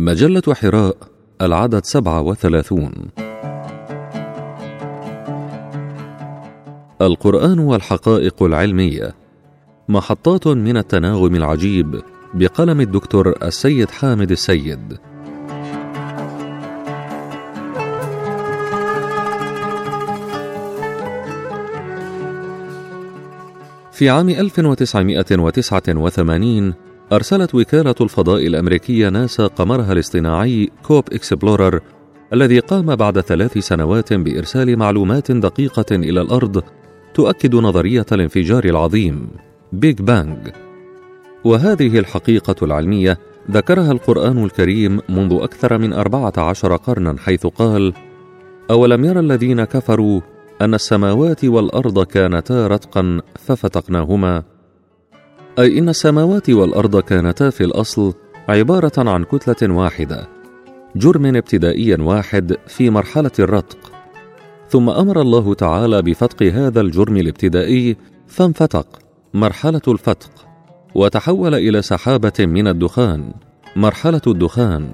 مجلة حراء العدد سبعة وثلاثون. القرآن والحقائق العلمية محطات من التناغم العجيب بقلم الدكتور السيد حامد السيد. في عام 1989 أرسلت وكالة الفضاء الأمريكية ناسا قمرها الاصطناعي كوب إكسبلورر الذي قام بعد ثلاث سنوات بإرسال معلومات دقيقة إلى الأرض تؤكد نظرية الانفجار العظيم بيج بانج وهذه الحقيقة العلمية ذكرها القرآن الكريم منذ أكثر من أربعة عشر قرنا حيث قال أولم يرى الذين كفروا أن السماوات والأرض كانتا رتقا ففتقناهما. أي إن السماوات والأرض كانتا في الأصل عبارة عن كتلة واحدة جرم ابتدائي واحد في مرحلة الرتق. ثم أمر الله تعالى بفتق هذا الجرم الابتدائي فانفتق مرحلة الفتق وتحول إلى سحابة من الدخان مرحلة الدخان.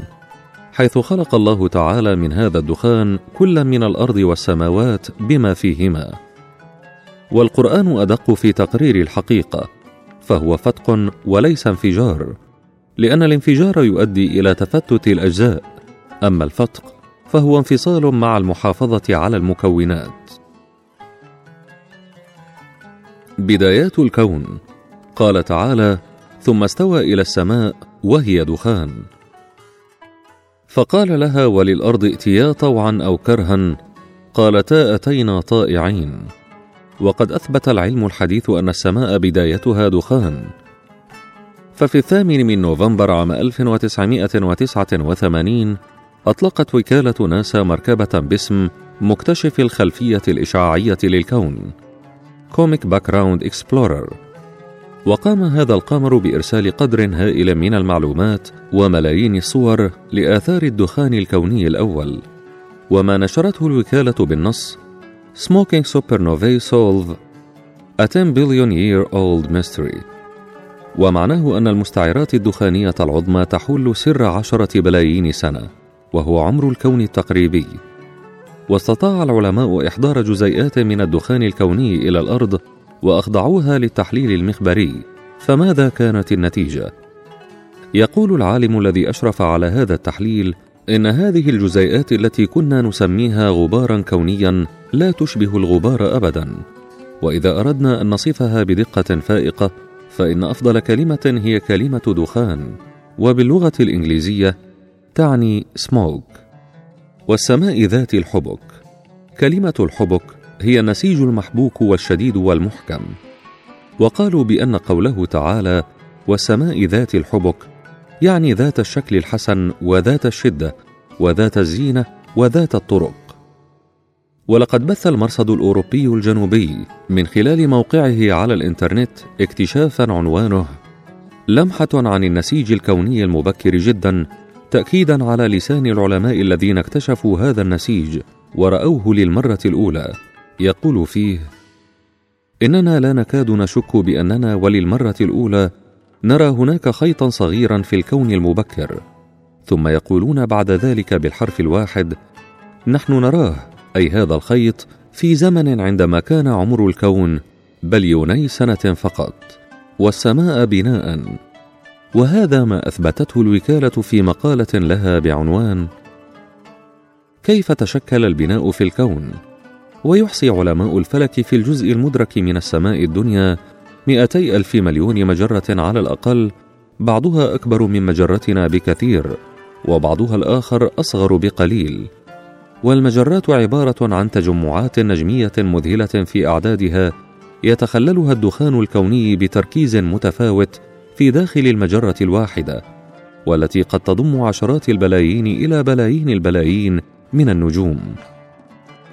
حيث خلق الله تعالى من هذا الدخان كل من الأرض والسماوات بما فيهما. والقرآن أدق في تقرير الحقيقة. فهو فتق وليس انفجار لأن الانفجار يؤدي إلى تفتت الأجزاء. أما الفتق فهو انفصال مع المحافظة على المكونات. بدايات الكون. قال تعالى ثم استوى إلى السماء وهي دخان فقال لها وللأرض ائتيا طوعا أو كرها قالتا اتينا طائعين وقد أثبت العلم الحديث أن السماء بدايتها دخان. ففي الثامن من نوفمبر عام 1989 أطلقت وكالة ناسا مركبة باسم مكتشف الخلفية الإشعاعية للكون Cosmic Background Explorer وقام هذا القمر بإرسال قدر هائل من المعلومات وملايين الصور لآثار الدخان الكوني الأول. وما نشرته الوكالة بالنص Smoking Supernovae Solve A 10 Billion Year Old Mystery. ومعناه أن المستعرات الدخانية العظمى تحل سر عشرة بلايين سنة وهو عمر الكون التقريبي. واستطاع العلماء إحضار جزيئات من الدخان الكوني إلى الأرض وأخضعوها للتحليل المخبري فماذا كانت النتيجة؟ يقول العالم الذي أشرف على هذا التحليل إن هذه الجزيئات التي كنا نسميها غبارا كونيا لا تشبه الغبار أبدا. وإذا أردنا أن نصفها بدقة فائقة فإن أفضل كلمة هي كلمة دخان وباللغة الإنجليزية تعني سموك والسماء ذات الحبك. كلمة الحبك هي النسيج المحبوك والشديد والمحكم. وقالوا بأن قوله تعالى والسماء ذات الحبك يعني ذات الشكل الحسن وذات الشدة وذات الزينة وذات الطرق. ولقد بث المرصد الأوروبي الجنوبي من خلال موقعه على الإنترنت اكتشافا عنوانه لمحة عن النسيج الكوني المبكر جدا تاكيدا على لسان العلماء الذين اكتشفوا هذا النسيج ورأوه للمرة الأولى. يقول فيه إننا لا نكاد نشك بأننا وللمرة الأولى نرى هناك خيطا صغيرا في الكون المبكر ثم يقولون بعد ذلك بالحرف الواحد نحن نراه أي هذا الخيط في زمن عندما كان عمر الكون بليوني سنة فقط والسماء بناء. وهذا ما أثبتته الوكالة في مقالة لها بعنوان كيف تشكل البناء في الكون؟ ويحصي علماء الفلك في الجزء المدرك من السماء الدنيا مئتي ألف مليون مجرة على الأقل بعضها أكبر من مجرتنا بكثير وبعضها الآخر أصغر بقليل. والمجرات عبارة عن تجمعات نجمية مذهلة في أعدادها يتخللها الدخان الكوني بتركيز متفاوت في داخل المجرة الواحدة والتي قد تضم عشرات البلايين إلى بلايين البلايين من النجوم.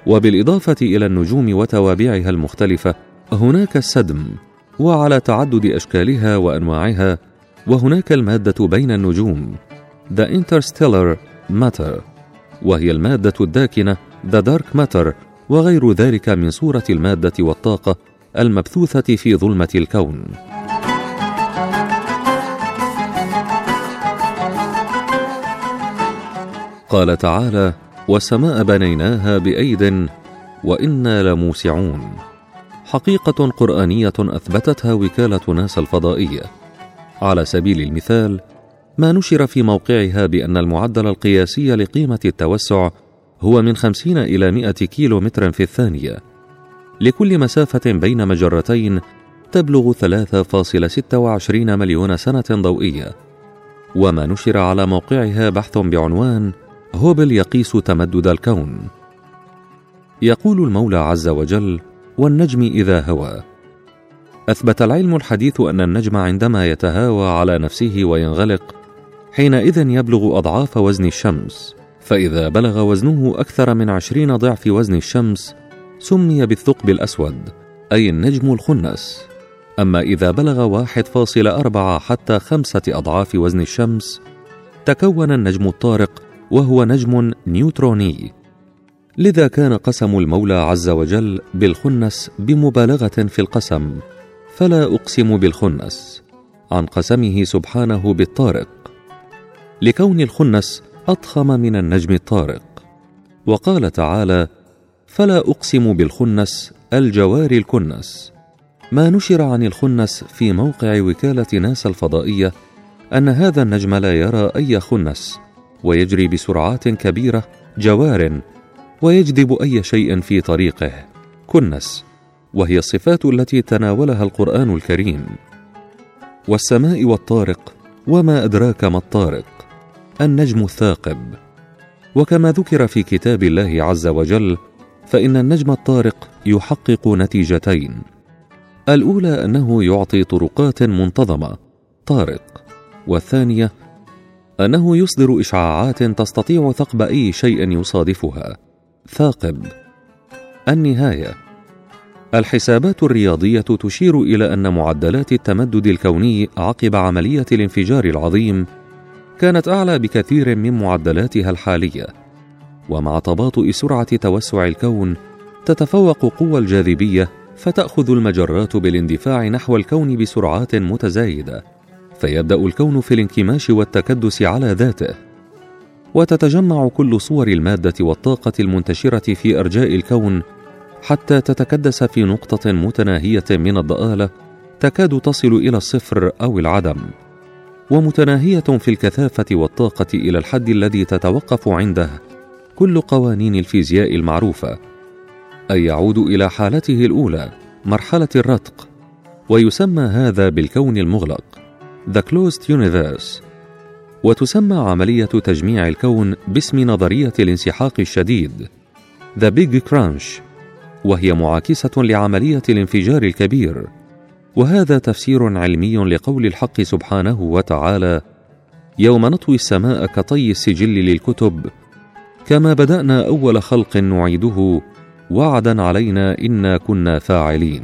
وبالإضافة إلى النجوم وتوابعها المختلفة هناك السدم وعلى تعدد أشكالها وأنواعها وهناك المادة بين النجوم The Interstellar Matter وهي المادة الداكنة The Dark Matter وغير ذلك من صورة المادة والطاقة المبثوثة في ظلمة الكون. وقال تعالى والسماء بنيناها بأيد وإنا لموسعون. حقيقة قرآنية أثبتتها وكالة ناسا الفضائية. على سبيل المثال ما نشر في موقعها بأن المعدل القياسي لقيمة التوسع هو من 50 إلى 100 كيلو متر في الثانية. لكل مسافة بين مجرتين تبلغ 3.26 مليون سنة ضوئية. وما نشر على موقعها بحث بعنوان هوبل يقيس تمدد الكون. يقول المولى عز وجل والنجم إذا هوى. أثبت العلم الحديث أن النجم عندما يتهاوى على نفسه وينغلق حينئذ يبلغ أضعاف وزن الشمس. فإذا بلغ وزنه أكثر من عشرين ضعف وزن الشمس سمي بالثقب الأسود أي النجم الخنس. أما إذا بلغ واحد فاصل أربعة حتى خمسة أضعاف وزن الشمس تكون النجم الطارق وهو نجم نيوتروني. لذا كان قسم المولى عز وجل بالخنس بمبالغة في القسم فلا أقسم بالخنس عن قسمه سبحانه بالطارق لكون الخنس أضخم من النجم الطارق. وقال تعالى فلا أقسم بالخنس الجوار الكنس. ما نشر عن الخنس في موقع وكالة ناسا الفضائية أن هذا النجم لا يرى أي خنس ويجري بسرعات كبيرة جوار ويجذب أي شيء في طريقه. كنس وهي الصفات التي تناولها القرآن الكريم. والسماء والطارق وما أدراك ما الطارق. النجم الثاقب. وكما ذكر في كتاب الله عز وجل فإن النجم الطارق يحقق نتيجتين. الأولى أنه يعطي طرقات منتظمة طارق. والثانية أنه يصدر إشعاعات تستطيع ثقب أي شيء يصادفها. ثاقب. النهاية. الحسابات الرياضية تشير إلى أن معدلات التمدد الكوني عقب عملية الانفجار العظيم كانت أعلى بكثير من معدلاتها الحالية ومع تباطؤ سرعة توسع الكون تتفوق قوى الجاذبية فتأخذ المجرات بالاندفاع نحو الكون بسرعات متزايدة فيبدأ الكون في الانكماش والتكدس على ذاته. وتتجمع كل صور المادة والطاقة المنتشرة في إرجاء الكون حتى تتكدس في نقطة متناهية من الضآلة تكاد تصل إلى الصفر أو العدم. ومتناهية في الكثافة والطاقة إلى الحد الذي تتوقف عنده كل قوانين الفيزياء المعروفة أي يعود إلى حالته الأولى مرحلة الرتق ويسمى هذا بالكون المغلق The Closed Universe. وتسمى عملية تجميع الكون باسم نظرية الانسحاق الشديد The Big Crunch وهي معاكسة لعملية الانفجار الكبير. وهذا تفسير علمي لقول الحق سبحانه وتعالى يوم نطوي السماء كطي السجل للكتب كما بدأنا أول خلق نعيده وعدا علينا إنا كنا فاعلين.